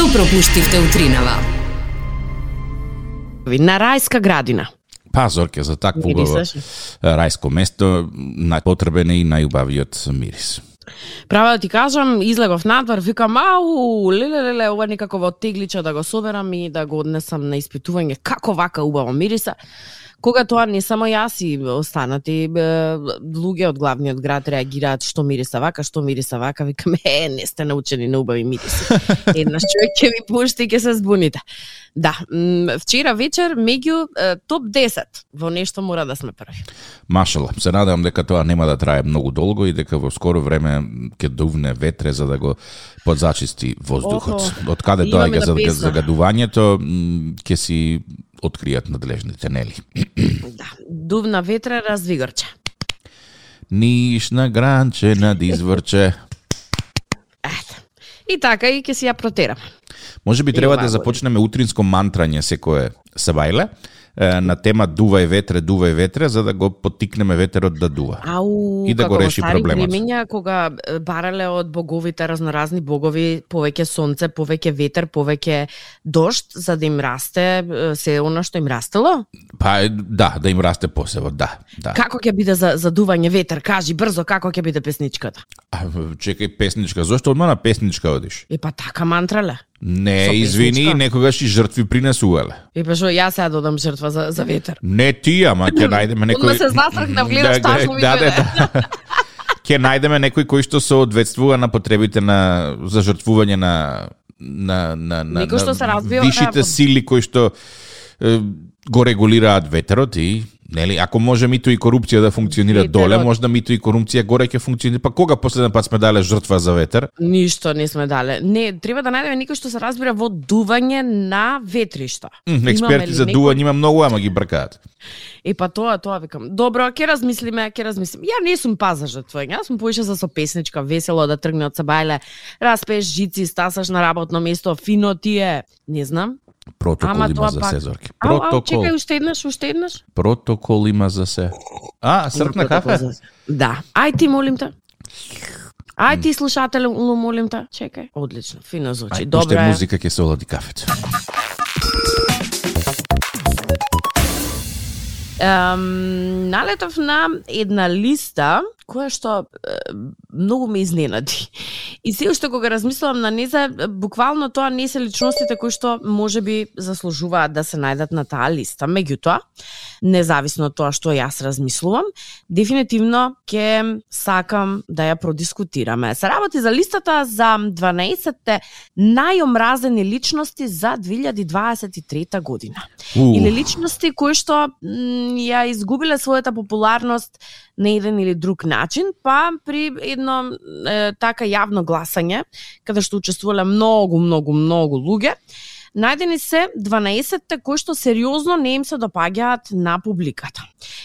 Што пропуштивте утринава? На рајска градина. Па, Зорке, за такво убаво рајско место, најпотребен е и најубавиот мирис. Право да ти кажам, излегов надвор, викам, ау, леле, леле, ова некако во теглича да го соберам и да го однесам на испитување. Како вака убаво мириса? Кога тоа не само јас и останати луѓе од главниот град реагираат што мириса вака, што мириса вака, викам, е, не сте научени на убави мириси. Еднаш човек ќе ви пушти и ќе се збуните. Да, вчера вечер меѓу топ 10 во нешто мора да сме први. Машала, се надевам дека тоа нема да трае многу долго и дека во скоро време ќе дувне ветре за да го подзачисти воздухот. Охо, Од каде доаѓа да за загадувањето, ќе си откријат надлежните, нели? Да, дувна ветре развигорче. Ниш на гранче над изврче. Ете. И така и ќе си ја протерам. Може би треба да започнеме утринско мантрање секое сабајле на тема дувај ветре, дувај ветре, за да го поттикнеме ветерот да дува. Ау, И да го реши проблемот. Времења, кога барале од боговите разноразни богови, повеќе сонце, повеќе ветер, повеќе дошт, за да им расте се она што им растело? Па да, да им расте посевот, да, да. Како ќе биде за задување ветер? Кажи брзо како ќе биде песничката. А, чекај песничка, зошто одма на песничка одиш? Е па така мантрале. Не, Со извини, песничка? некогаш и жртви принесувале. И па што ја сега додам жртва за, за ветер. Не ти, ама ќе најдеме некој... Одма се засракнав, гледаш тажно ми да, да, гледа. да. Ќе најдеме некој кој што соодветствува на потребите на за жртвување на на на на, Некој што на се развива, вишите сили кои што е, го регулираат ветерот и нели ако може мито и корупција да функционира Ветерот. доле, може да мито и корупција горе ќе функционира. Па кога последен пат сме дале жртва за ветер? Ништо не сме дале. Не, треба да најдеме некој што се разбира во дување на ветришта. М, Имаме Експерти за некој? дување има многу, ама ги бркаат. И па тоа, тоа викам. Добро, ќе размислиме, ќе размислиме. Ја не сум паза жртвање, јас сум поиша за со песничка, весело да тргне од сабајле, распееш жици, стасаш на работно место, фино ти е, не знам. Протокол Ама има за пак- се, Зорки. Ау, ау, Протокол. чекај, уште еднаш, уште еднаш. Протокол има за се. А, српна кафе? Да. Ај ти, молим те. Ај ти, слушателе, молим те. Чекај. Одлично, фино звучи. Ај, Добро уште е. музика ќе се олади кафето. Ем, налетов на една листа која што е, многу ме изненади. И се уште кога размислувам на незе, буквално тоа не се личностите кои што може би заслужуваат да се најдат на таа листа. Меѓутоа, независно од тоа што јас размислувам, дефинитивно ќе сакам да ја продискутираме. Се работи за листата за 12 најомразени личности за 2023 година. У, Или личности кои што ја изгубиле својата популарност на еден или друг начин, па при едно е, така јавно гласање, каде што учествувале многу, многу, многу луѓе, најдени се 12-те кои што сериозно не им се допаѓаат на публиката.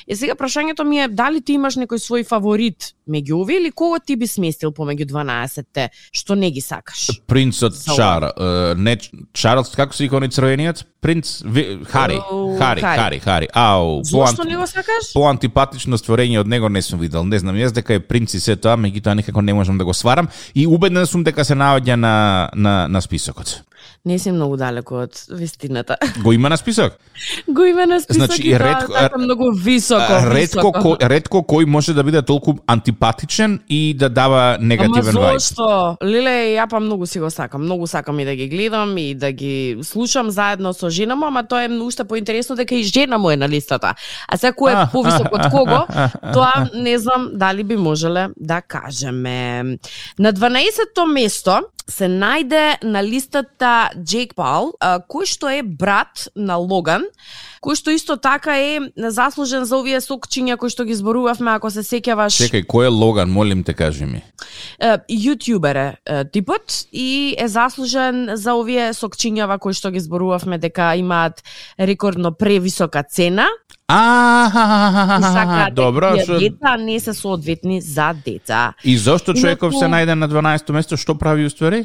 Е сега прашањето ми е дали ти имаш некој свој фаворит меѓу овие или кого ти би сместил помеѓу 12-те што не ги сакаш? Принцот Чар, е, не Чарлз, како се вика оној црвениот? Принц Ви, Хари, О, Хари, Хари. Хари, Хари. Ау, Зошто не го сакаш? Поантипатично створење од него не сум видел. Не знам јас дека е принц и се тоа, меѓутоа никако не можам да го сварам и убеден сум дека се наоѓа на на на списокот. Не си многу далеко од вистината. Го има на список? Го има на список Значи, и тоа ретко- така многу високо. А, ретко високо. кој ретко кој може да биде толку антипатичен и да дава негативен Ама зошто? Лиле, ја па многу си го сакам. Многу сакам и да ги гледам и да ги слушам заедно со жена му, ама тоа е уште поинтересно дека и жена му е на листата. А сега кој е повисок од кого, тоа не знам дали би можеле да кажеме. На 12-то место се најде на листата Джейк Пал, кој што е брат на Логан, кој што исто така е заслужен за овие сокчиња кои што ги зборувавме, ако се сеќаваш. Чекај, кој е Логан, молим те кажи ми. Јутјубер е, типот и е заслужен за овие сокчињава кои што ги зборувавме дека имаат рекордно превисока цена А, добро, што... деца не се соодветни за деца. И зошто човеков се најде на 12 место, што прави уствари?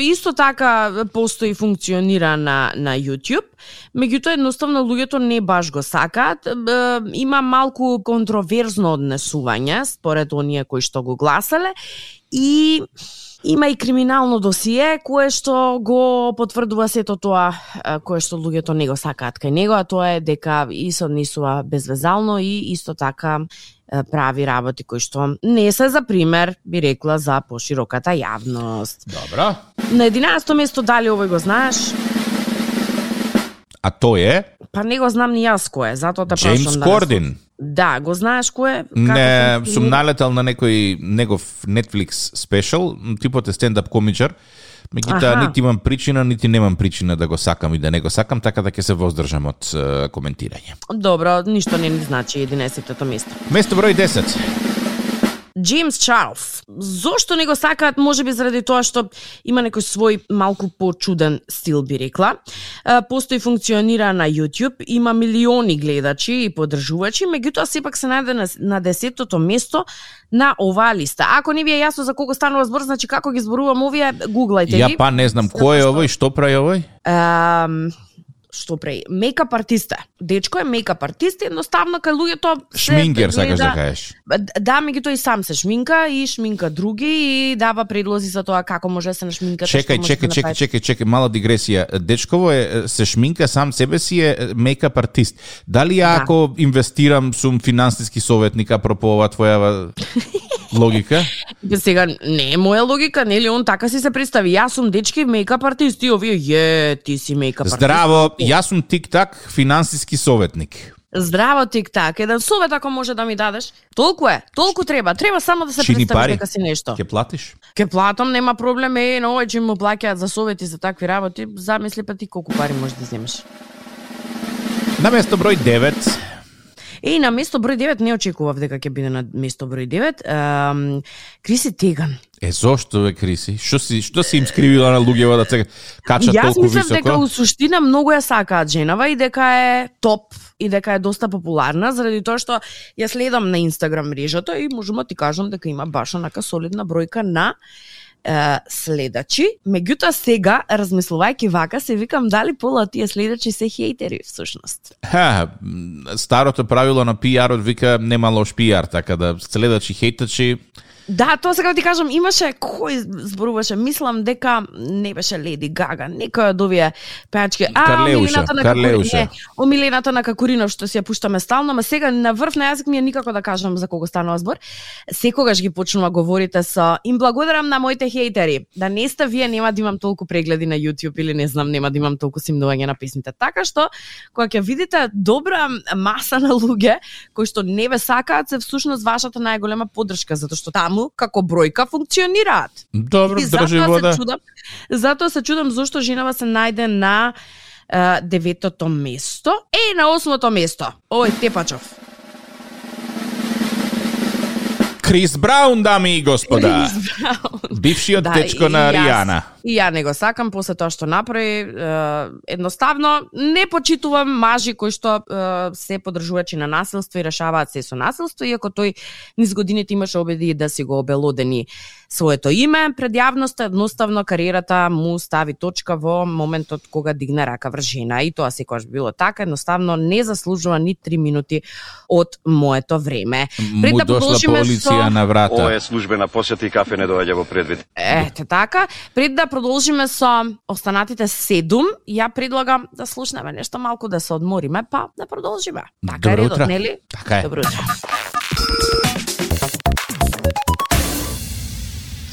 Исто така постои функционира на на YouTube, меѓутоа едноставно луѓето не баш го сакаат. Има малку контроверзно однесување според оние кои што го гласале и Има и криминално досие кое што го потврдува сето тоа кое што луѓето не го сакаат кај него, а тоа е дека и се однесува безвезално и исто така прави работи кои што не се за пример, би рекла, за пошироката јавност. Добро. На 11 место дали овој го знаеш? А тој е Па не го знам ни јас кој е, затоа те Джеймс прашам. Кордин. Да, го знаеш кој е? Како Не, се- сум налетал на некој негов Netflix спешал, типот е стендап комичар. Меѓутоа нити имам причина, нити немам причина да го сакам и да не го сакам, така да ќе се воздржам од коментирање. Добро, ништо не ни значи 11-тото место. Место број 10. Джеймс Чарлз. Зошто не го сакаат? Може би заради тоа што има некој свој малку почуден стил, би рекла. Постои функционира на YouTube, има милиони гледачи и поддржувачи, меѓутоа сепак се најде на, на десетото место на оваа листа. Ако не ви е јасно за кого станува збор, значи како ги зборувам овие, гуглајте Ја ги. па не знам кој е овој, што прави овој? Ам, што прави? Мейкап артиста. Дечко е мейкап артист, едноставно кај луѓето се Шмингер, сакаш да кажеш. Да, меѓутоа и сам се шминка и шминка други и дава предлози за тоа како може да се нашминкате. Чекај, чекај, да чекај, чекај, чекај, мала дигресија. Дечково е се шминка сам себе си е мейкап артист. Дали ја Да. ако инвестирам сум финансиски советник апропо ова твоја логика? Сега не е моја логика, нели он така си се представи. Јас сум дечки мейкап артист и овие е ти си мейкап артист. Здраво, јас сум тик-так финансиски советник. Здраво тик-так. Еден совет ако може да ми дадеш. Толку е, толку треба. Треба само да се Чини представи пари. дека си нешто. Ќе платиш? Ке платам, нема проблем, е, на овој му плаќаат за совети за такви работи, замисли па ти колку пари можеш да земеш. На место број 9, Е, на место број 9 не очекував дека ќе биде на место број 9. Ем, Криси Теган. е зошто бе Криси? Што си што си им скривила на луѓето да се качат Јас толку мислам високо? дека у суштина многу ја сакаат женава и дека е топ и дека е доста популарна заради тоа што ја следам на Инстаграм мрежата и можам да ти кажам дека има баш онака солидна бројка на е, следачи. Меѓутоа сега, размислувајќи вака, се викам дали пола тие следачи се хейтери всушност. Ха, старото правило на пиарот вика нема лош пиар, така да следачи хейтачи Да, тоа сега ти кажам, имаше кој зборуваше, мислам дека не беше Леди Гага, некој од овие пеачки. А, омилената на Карлеуша. Какурин, не, омилената на Какуринов што си ја пуштаме стално, ама сега на врв на јазик ми е никако да кажам за кого станува збор. Секогаш ги почнува говорите со им благодарам на моите хейтери. Да не сте вие нема да имам толку прегледи на YouTube или не знам, нема да имам толку симнување на песните. Така што кога ќе видите добра маса на луѓе кои што не ве сакаат, се всушност вашата најголема поддршка затоа што таму како бројка функционираат. Добро, И држи затоа вода. се чудам, затоа се чудам зошто женава се најде на е, деветото место. Е, на осмото место. Овој Тепачов. Крис Браун, дами и господа. Крис Браун. Бившиот Да, дечко и на Ријана. И ја не го сакам после тоа што направи. Едноставно, не почитувам мажи кои што се подржувачи на насилство и решаваат се со насилство, иако тој низ годините имаше обиди да си го обелодени своето име пред јавноста, едноставно кариерата му стави точка во моментот кога дигне рака врз жена. И тоа секогаш било така, едноставно не заслужува ни 3 минути од моето време. Пред да продолжиме полиција со- на врата. Ова е службена посета и кафе не доаѓа во предвид. Ете така. Пред да продолжиме со останатите седум, ја предлагам да слушнеме нешто малку да се одмориме, па да продолжиме. Така е Добро редот, утро. нели? Така е. Добро утро.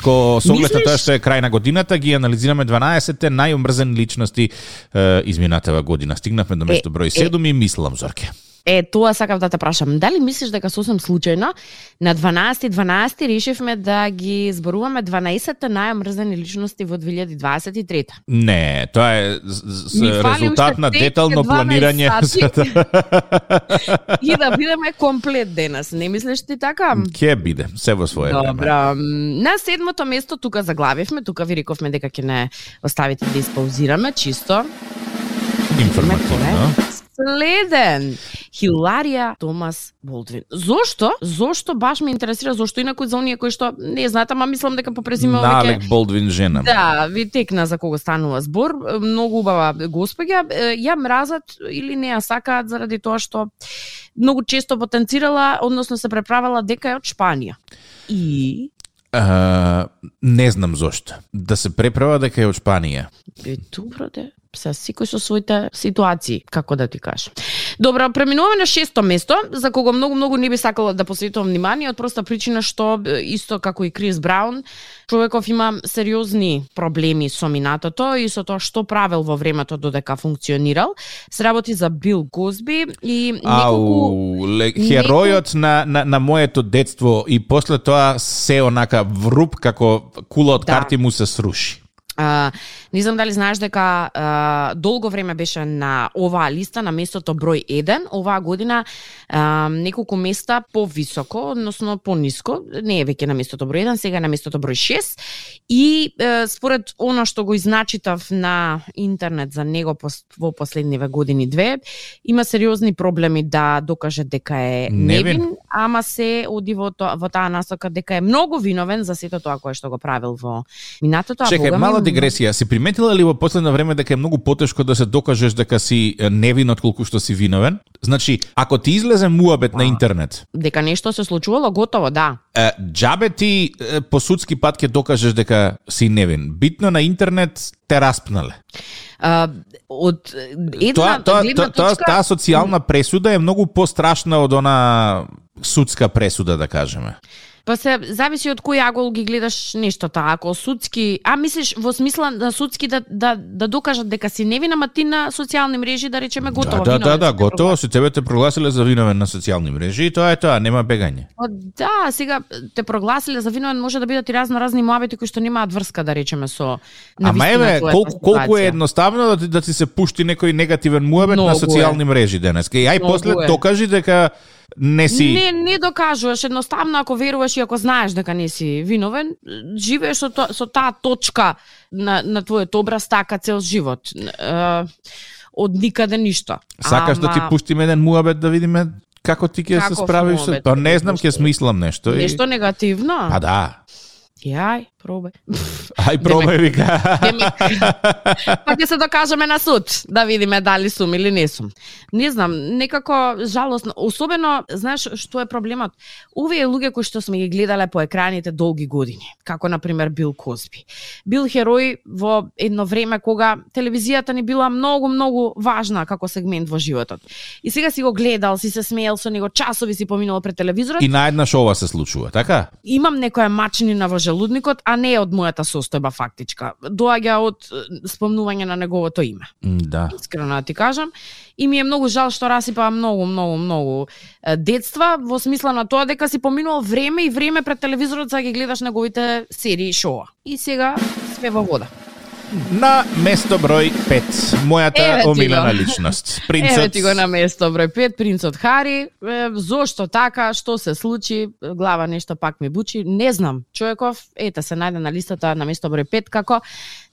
Ко со оглед тоа што е крај на годината, ги анализираме 12-те најомрзени личности е, изминатава година. Стигнавме до место број 7 и мислам, Зорке. Е, тоа сакав да те прашам. Дали мислиш дека сосем случајно на 12-12 решивме да ги зборуваме 12-те најомрзени личности во 2023? Не, тоа е резултат на детално 12 планирање. И да бидеме комплет денес. Не мислиш ти така? Ке биде, се во свое време. Добро. На седмото место тука заглавивме, тука ви рековме дека ќе не оставите да испаузираме чисто. Информативно. Следен Хиларија Томас Болдвин. Зошто? Зошто баш ме интересира зошто инаку за оние кои што не знаат, ама мислам дека по презиме веќе Налек Болдвин жена. Да, ви текна за кого станува збор. Многу убава господја. Ја мразат или не ја сакаат заради тоа што многу често потенцирала, односно се преправала дека е од Шпанија. И А, не знам зошто. Да се преправа дека е од Шпанија. Е, добро де. Се секој со своите ситуации, како да ти кажам. Добро, преминуваме на шесто место, за кого многу многу не би сакала да посветувам внимание од проста причина што исто како и Крис Браун, човеков има сериозни проблеми со минатото и со тоа што правел во времето додека функционирал. Се работи за Бил Козби и неколку Ау, ле, херојот на, на, на моето детство и после тоа се онака вруп како кула од Да. карти му се сруши. А, не знам дали знаеш дека а, долго време беше на оваа листа на местото број 1, оваа година а, неколку места повисоко, односно пониско, не е веќе на местото број 1, сега е на местото број 6 и е, според оно што го изначитав на интернет за него пос, во последниве години две, има сериозни проблеми да докаже дека е Невин. невин, ама се оди во, тоа, во таа насока дека е многу виновен за сето тоа кое што го правил во минатото. Чекај, мала дигресија. Си приметила ли во последно време дека е многу потешко да се докажеш дека си невин отколку што си виновен? Значи, ако ти излезе муабет на интернет, Дека нешто се случувало, готово, да. е, џабе ти е, по судски пат ќе докажеш дека си невин. Битно на интернет те распнале. А, од една Тоа, тоа, гледна тоа, тоа, точка, таа социјална пресуда е многу пострашна од она судска пресуда, да кажеме. Па се зависи од кој агол ги гледаш нештото. Ако судски, а мислиш во смисла на судски да да да докажат дека си невина, ама ти на социјални мрежи да речеме готово. да, да, да, си те готово, се тебе те прогласиле за виновен на социјални мрежи и тоа е тоа, нема бегање. Па да, сега те прогласиле за виновен може да бидат и разно разни муабети кои што немаат врска да речеме со Ама еве, колку, колку е едноставно да ти, да ти се пушти некој негативен муабет на е. социјални мрежи денеска. И ај после е. докажи дека не си... Не, не докажуваш, едноставно ако веруваш и ако знаеш дека не си виновен, живееш со, то, со таа точка на, на твојот образ така цел живот. Е, од никаде ништо. Сакаш да ти Ама пуштиме еден муабет да видиме како ти ќе се справиш? со- муабет Па не знам, ќе смислам нешто. и- Нешто негативно? Па да. Јај, пробај. Ај пробај вика. Па ќе се докажеме на суд, да видиме дали сум или не сум. Не знам, некако жалосно, особено, знаеш што е проблемот? Овие луѓе кои што сме ги гледале по екраните долги години, како на пример Бил Козби. Бил херој во едно време кога телевизијата ни била многу многу важна како сегмент во животот. И сега си го гледал, си се смеел со него, часови си поминал пред телевизорот И наеднаш ова се случува, така? имам некоја мачнина во желудникот, а не од мојата состојба фактичка. Доаѓа од спомнување на неговото име. Да. Искрено да ти кажам. И ми е многу жал што расипа многу, многу, многу детства, во смисла на тоа дека си поминувал време и време пред телевизорот за да ги гледаш неговите серии и шоа. И сега све во вода. На место број 5, мојата Еве омилена личност. Еве Принцот ти го на место број 5, принцот Хари. Е, зошто така, што се случи, глава нешто пак ми бучи, не знам. Човеков, ете се најде на листата на место број 5 како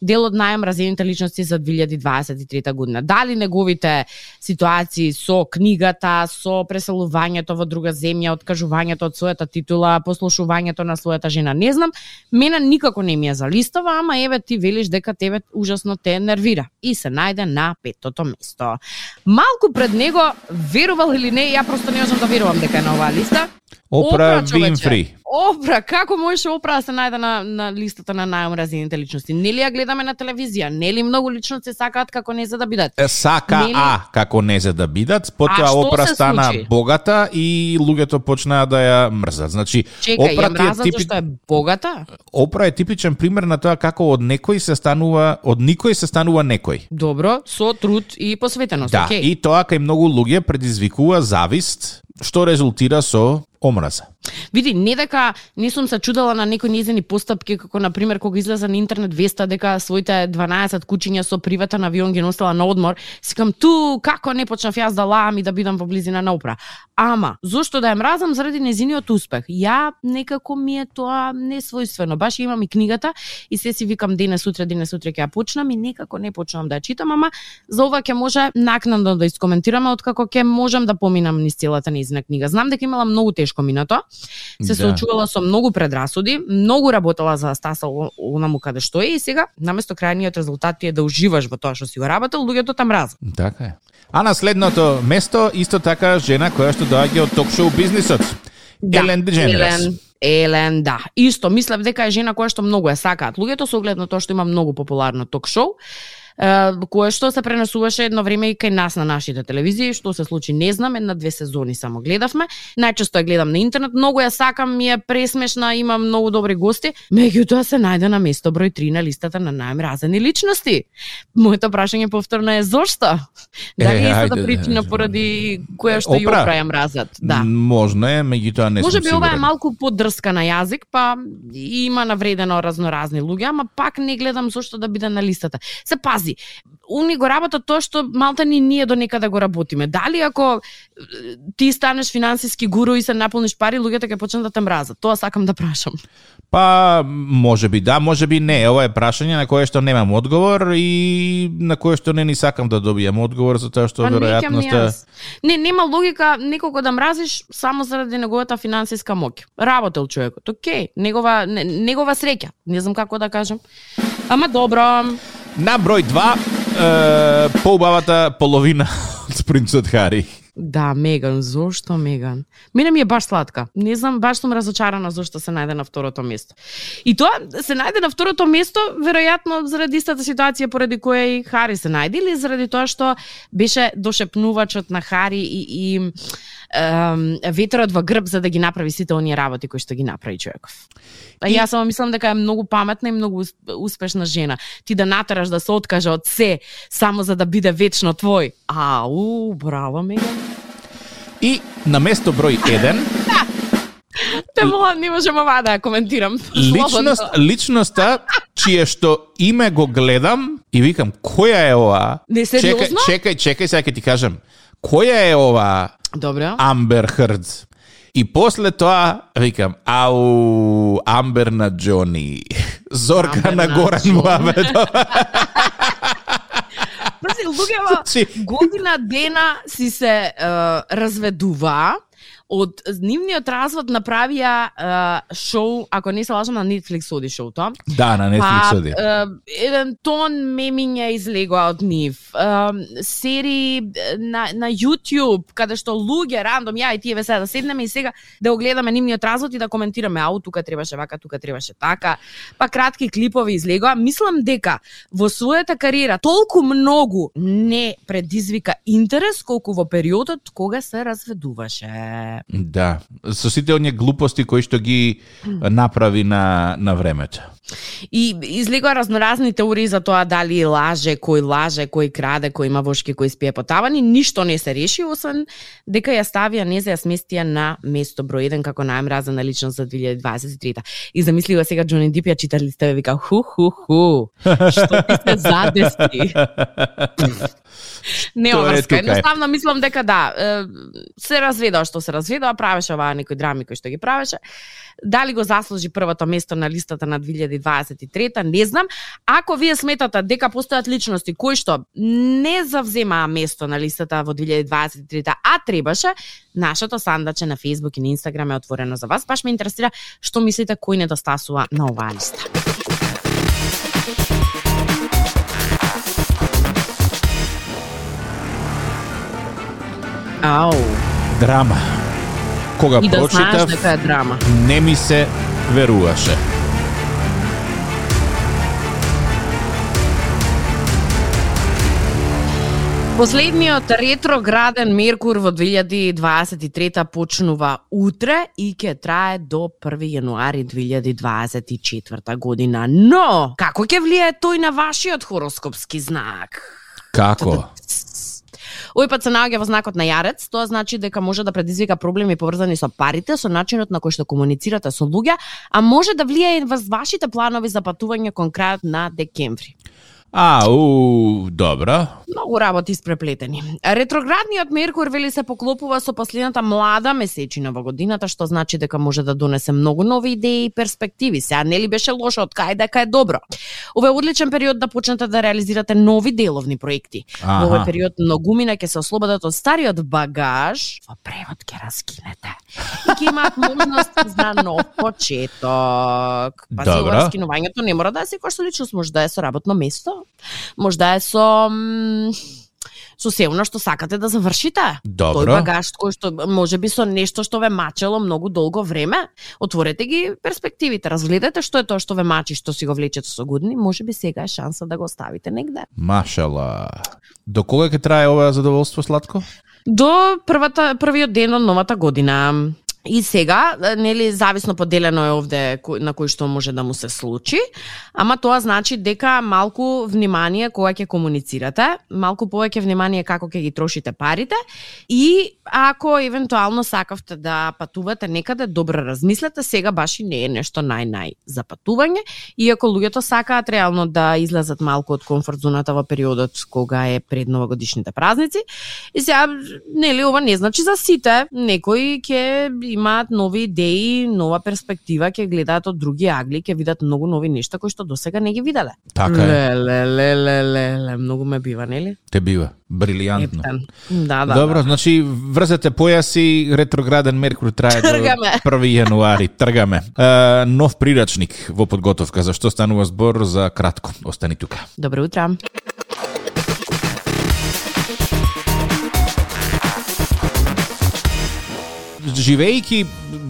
дел од најмразените личности за 2023 година. Дали неговите ситуации со книгата, со преселувањето во друга земја, откажувањето од својата титула, послушувањето на својата жена, не знам, мене никако не ми е за листова, ама еве ти велиш дека тебе ужасно те нервира и се најде на петото место. Малку пред него, верувал или не, ја просто не можам да верувам дека е на оваа листа. Опра човече. Винфри. Опра, како можеше Опра да се најде на, на листата на најомразените личности? Нели ја гледаме на телевизија? Нели многу личности сакаат како не за да бидат? Сака Нели- А како не за да бидат, потоа што Опра стана случи? богата и луѓето почнаа да ја мрзат. Значи, Чекај, ја Опра е мразат типи... зашто е богата? Опра е типичен пример на тоа како од некој се станува, од никој се станува некој. Добро, со труд и посветеност, Да, окей. и тоа кај многу луѓе предизвикува завист, што резултира со омраза. Види, не дека не сум се чудела на некои незини постапки, како на пример кога излезе на интернет веста дека своите 12 кучиња со приватен авион ги носела на одмор, сикам ту како не почнав јас да лаам и да бидам во близина на Опра. Ама, зошто да ја мразам заради незиниот успех? Ја некако ми е тоа несвојствено. Баш имам и книгата и се си викам денес утре, денес утре ќе ја почнам и некако не почнам да ја читам, ама за ова ќе може накнадно да искоментираме откако ќе можам да поминам низ целата незина книга. Знам дека имала многу тешко минато, се Да. соочувала со многу предрасуди, многу работела за да стаса онаму каде што е и сега наместо крајниот резултат ти е да уживаш во тоа што си го работел, луѓето те мразат. Така е. А на следното место исто така жена која што доаѓа од ток-шоу бизнисот. Елен Дедженерес. Елен, Елен, да. Исто, мислев дека е жена која што многу ја сакаат луѓето со оглед на тоа што има многу популарно ток-шоу кое што се пренесуваше едно време и кај нас на нашите телевизии, што се случи не знам, една две сезони само гледавме. Најчесто ја гледам на интернет, многу ја сакам, ми е пресмешна, има многу добри гости, меѓутоа се најде на место број 3 на листата на најмразени личности. Моето прашање повторно е зошто? Дали е истата причина поради која што и опра ја мразат? Да. Можно е, меѓутоа не Може би ова е малку подрска на јазик, па има навредено разноразни луѓе, ама пак не гледам зошто да биде на листата. Се пази, уни го работат тоа што малта ни ние до некаде го работиме. Дали ако ти станеш финансиски гуру и се наполниш пари, луѓето ќе почнат да те мразат. Тоа сакам да прашам. Па, може би да, може би не. Ова е прашање на кое што немам одговор и на кое што не ни сакам да добијам одговор, затоа што Па веројатноста... Не, нема логика некого да мразиш само заради неговата финансиска моќ. Работел човекот, окей, негова не, негова среќа. Не знам како да кажам. Ама добро. На број 2, е, поубавата половина од принцот Хари. Да, Меган, зошто Меган? Мене ми е баш сладка. Не знам, баш сум разочарана зошто се најде на второто место. И тоа се најде на второто место, веројатно заради истата ситуација поради која и Хари се најде или заради тоа што беше дошепнувачот на Хари и, и ветерот во грб за да ги направи сите оние работи кои што ги направи човеков. А И- јас само мислам дека е многу паметна и многу ус- успешна жена. Ти да натераш да се откаже од се само за да биде вечно твој. Ау, браво Меган. И на место број 1, Те молам, не можам ова да коментирам. личност, личноста чие што име го гледам и викам, која е ова? Не, Чекај, сериозно? чекај, чекај, сега ќе ти кажам. Која е ова Добро. Амбер Хрдз? И после тоа викам, ау, Амбер на Джони. Зорка Амбер на Горан Джони. Муамедов. Пази, луѓето година дена си се разведува, од нивниот развод направија е, шоу, ако не се лажам, на Netflix оди шоуто. да, на Netflix оди. Па, е, еден тон мемиња излегоа од нив. Е, серии на, на YouTube, каде што луѓе, рандом, ја и тие ве сега да седнеме и сега да го гледаме нивниот развод и да коментираме, ау, тука требаше вака, тука требаше така. Па кратки клипови излегоа. Мислам дека во својата кариера толку многу не предизвика интерес колку во периодот кога се разведуваше. Да, со сите оние глупости кои што ги направи на, на времето. И излегоа разноразни теории за тоа дали лаже, кој лаже, кој краде, кој има вошки, кој спие по тавани, ништо не се реши, освен дека ја ставија не за ја сместија на место број 1 како најмразена личност за 2023 И замислива сега Джони Дип ја чита листове вика ху ху ху. Што ти се задеси? Не Тоа е врска. тука е. Едноставно мислам дека да, се разведоа што се разведоа, правеше оваа некои драми кои што ги правеше. Дали го заслужи првото место на листата на 2023 не знам. Ако вие сметате дека постојат личности кои што не завземаа место на листата во 2023 а требаше, нашето сандаче на Facebook и на Instagram е отворено за вас. Баш ме интересира што мислите кој недостасува на оваа листа. Ау. Драма. Кога И да знаеш прочитав, дека е драма. не ми се веруваше. Последниот ретрограден Меркур во 2023 почнува утре и ќе трае до 1 јануари 2024 година. Но, како ќе влијае тој на вашиот хороскопски знак? Како? Овој пат се наоѓа во знакот на Јарец, тоа значи дека може да предизвика проблеми поврзани со парите, со начинот на кој што комуницирате со луѓе, а може да влијае и врз вашите планови за патување кон крајот на декември. А, у, добро. Многу работи испреплетени. Ретроградниот Меркур вели се поклопува со последната млада месечина во годината, што значи дека може да донесе многу нови идеи и перспективи. Сега нели беше лошо од кај дека е добро. Ова е одличен период да почнете да реализирате нови деловни проекти. Во овој период многумина ќе се ослободат од стариот багаж, во превод ќе раскинете. И ќе имаат можност за нов почеток. Пази, Добро. ова раскинувањето не мора да е секој што личност, може да е со работно место, може да е со со се оно што сакате да завршите. Добро. Тој багаж кој што може би со нешто што ве мачело многу долго време, отворете ги перспективите, разгледате што е тоа што ве мачи, што си го влечете со години, може би сега е шанса да го оставите негде. Машала. До кога ќе трае ова задоволство сладко? До првата првиот ден од новата година. И сега, нели, зависно поделено е овде на кој што може да му се случи, ама тоа значи дека малку внимание кога ќе комуницирате, малку повеќе внимание како ќе ги трошите парите и ако евентуално сакавте да патувате некаде, добро размислете, сега баш и не е нешто нај-нај за патување, иако луѓето сакаат реално да излезат малку од комфорт зоната во периодот кога е пред новогодишните празници. И сега, нели, ова не значи за сите. Некои ќе имаат нови идеи, нова перспектива, ќе гледаат од други агли, ќе видат многу нови нешта кои што досега не ги виделе. Така е. Ле, ле, ле, ле, ле, многу ме бива, нели? Те бива. Брилијантно. Да, да. Добро, да. значи врзете појаси, ретрограден Меркур трае Тргаме. до 1 јануари. Тргаме. Е, нов прирачник во подготовка. За што станува збор за кратко? Остани тука. Добро утро. Живејќи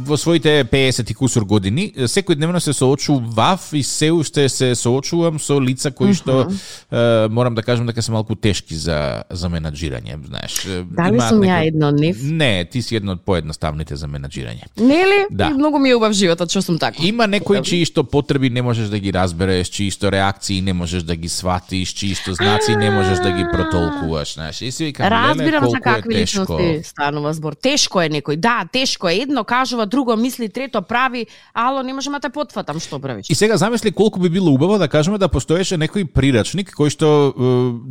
во своите 50 и кусур години, секојдневно се соочував и се уште се соочувам со лица кои што е, морам да кажам дека се малку тешки за за менаџирање, знаеш. Дали сум ја некој- една од нив? Не, ти си една од поедноставните за менаџирање. Нели? Да. И Многу ми е убав животот што сум така. Има некои чии што потреби не можеш да ги разбереш, чии што реакции не можеш да ги сватиш, чии што знаци не можеш да ги протолкуваш, знаеш. И си викам, Разбирам за какви личности станува збор. Тешко е некој. Да, тешко е. Едно кажува, друго мисли, трето прави. Ало, не можам да те потфатам што правиш. И сега замисли колку би било убаво да кажеме да постоеше некој прирачник кој што е,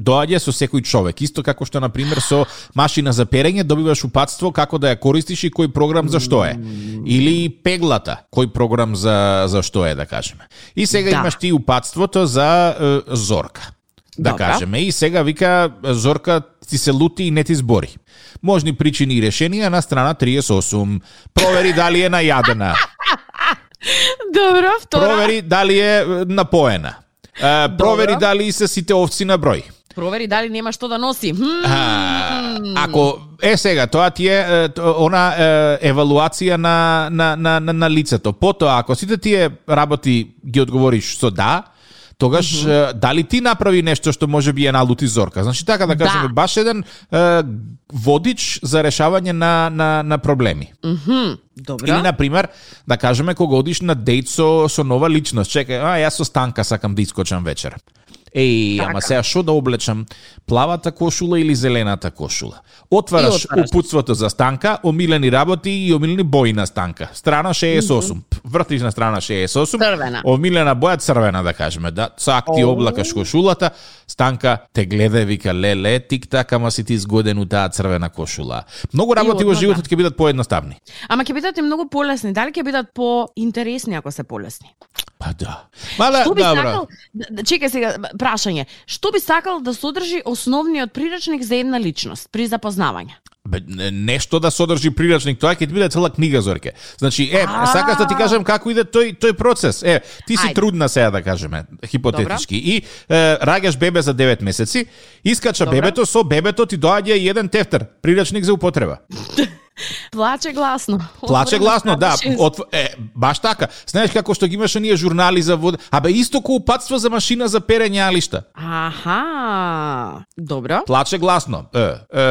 доаѓа со секој човек. Исто како што на пример со машина за перење добиваш упатство како да ја користиш и кој програм за што е. Или пеглата, кој програм за за што е да кажеме. И сега Да. имаш ти упатството за е, Зорка. Да Добра. кажеме. И сега вика Зорка ти се лути и не ти збори. Можни причини и решенија на страна 38. Провери дали е најадена. Добро, втора. Провери дали е напоена. Е, провери Добро. дали се сите овци на број. Провери дали нема што да носи. Хм. А, ако е сега тоа ти е она е, евалуација на на на на, на лицето. Потоа ако сите тие работи ги одговориш со да, тогаш е, дали ти направи нешто што може би е налути зорка. Значи така да кажеме Да. баш еден е, водич за решавање на на на проблеми. Мгм. Добро. Или на пример, да кажеме кога одиш на дејт со со нова личност. Чекај, а јас со Станка сакам да искочам вечер. Еј, ама Така. сега што да облечам? Плавата кошула или зелената кошула? Отвараш, отвараш. упутството за Станка, омилени работи и омилени бои на Станка. Страна 68. Вртиш на страна 68. Црвена. Омилена боја црвена да кажеме, да. Цак ти облакаш кошулата, Станка те гледа и вика леле, тик так, ама си ти згоден у таа црвена кошула. Многу работи во животот ќе бидат поедноставни. Ама ќе бидат и многу полесни. Дали ќе бидат поинтересни ако се полесни? Па да. Мала, Што би добро. сакал, чекај сега, прашање, што би сакал да содржи основниот прирачник за една личност при запознавање? Бе, не- нешто да содржи прирачник, тоа ќе ти биде цела книга Зорке. Значи, е, А. сакаш да ти кажам како иде тој тој процес. Е, ти си Ајде. трудна сега да кажеме, хипотетички. И е, раѓаш бебе за 9 месеци, искача Добро. бебето, со бебето ти доаѓа и еден тефтер, прирачник за употреба. Плаче гласно. Плаче гласно, да. От, е, баш така. Знаеш како што ги имаше ние журнали за вода. Абе, исто ко упатство за машина за перење алишта. Аха, добро. Плаче гласно. Е, е,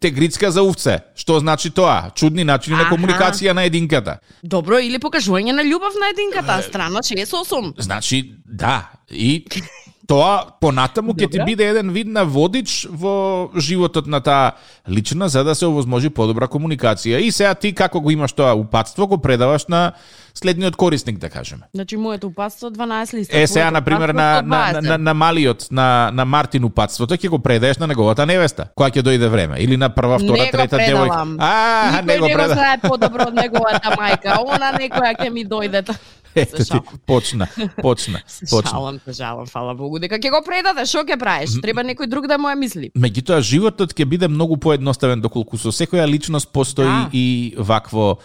тегрицка за овце. Што значи тоа? Чудни начини на комуникација на единката. Добро, или покажување на љубов на единката, страна 68. Значи, да. И тоа понатаму ќе ти биде еден вид на водич во животот на таа лична за да се овозможи подобра комуникација. И сега ти како го имаш тоа упатство го предаваш на следниот корисник да кажеме. Значи, моето упатство 12 листа. Е, сега, на пример, на, на, 120. на, на малиот, на, на Мартин упатството, ќе го предаеш на неговата невеста, која ќе дојде време. Или на прва, втора, Не трета девојка. предавам. А, Никој не го не го знае подобро од неговата мајка. Она некоја ќе ми дојде. Ето ти, почна, почна, почна. шалам, жалам, фала Богу, дека ќе го предаде, што ќе правиш? Треба некој друг да му ја мисли. Меѓутоа, животот ќе биде многу поедноставен доколку со секоја личност постои Да. и вакво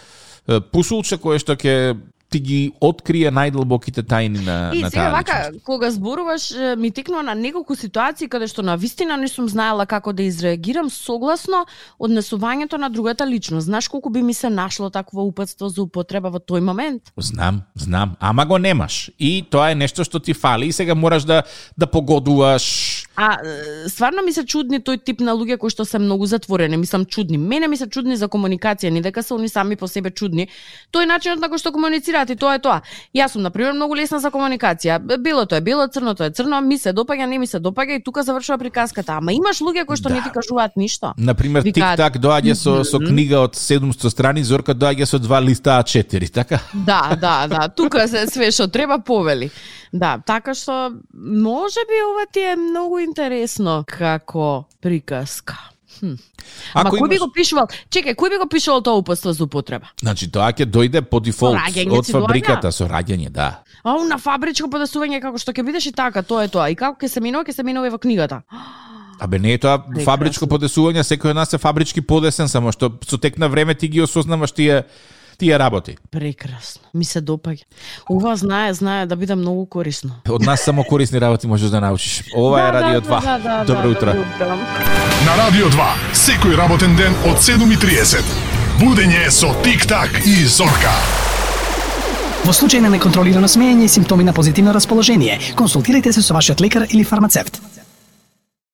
пусулче кое што ќе ти ги открие најдлбоките тајни на, И на сега таа вака, личност. кога зборуваш, ми текнува на неколку ситуации каде што на вистина не сум знаела како да изреагирам согласно однесувањето на другата личност. Знаеш колку би ми се нашло такво упатство за употреба во тој момент? Знам, знам, ама го немаш. И тоа е нешто што ти фали и сега мораш да да погодуваш. А стварно ми се чудни тој тип на луѓе кои што се многу затворени, мислам чудни. Мене ми се чудни за комуникација, не дека се они сами по себе чудни. Тој начинот на кој што комуницираат и тоа е тоа. Јас сум на пример многу лесна за комуникација. Белото е бело, црното е црно, ми се допаѓа, не ми се допаѓа и тука завршува приказката. Ама имаш луѓе кои што Да. не ти кажуваат ништо. На пример, Викаат, Тик-так доаѓа со со книга од 700 страни, Зорка доаѓа со два листа А4, така? Да, да, да. Тука се све што треба повели. Да, така што може би ова ти е многу интересно како приказка. Хм. Ама Ако кој би имаш- го пишувал? Чекај, кој би го пишувал тоа упатство за употреба? Значи, тоа ќе дојде по дефолт од фабриката со раѓање, да. А на фабричко подесување како што ќе бидеш и така, тоа е тоа. И како ќе се минува, ќе се минува и во книгата. Абе не е тоа Прекрасно. фабричко подесување, секој од нас е фабрички подесен, само што со тек на време ти ги осознаваш тие тие работи. Прекрасно. Ми се допаѓа. Ова знае, знае да биде многу корисно. Од нас само корисни работи можеш да научиш. Ова е Радио 2. Да, да, Добро да, утро. Добро утро. На Радио 2, секој работен ден од 7.30. Будење со Тик-так и Зорка. Во случај на неконтролирано смеење и симптоми на позитивно расположение, консултирайте се со вашиот лекар или фармацевт.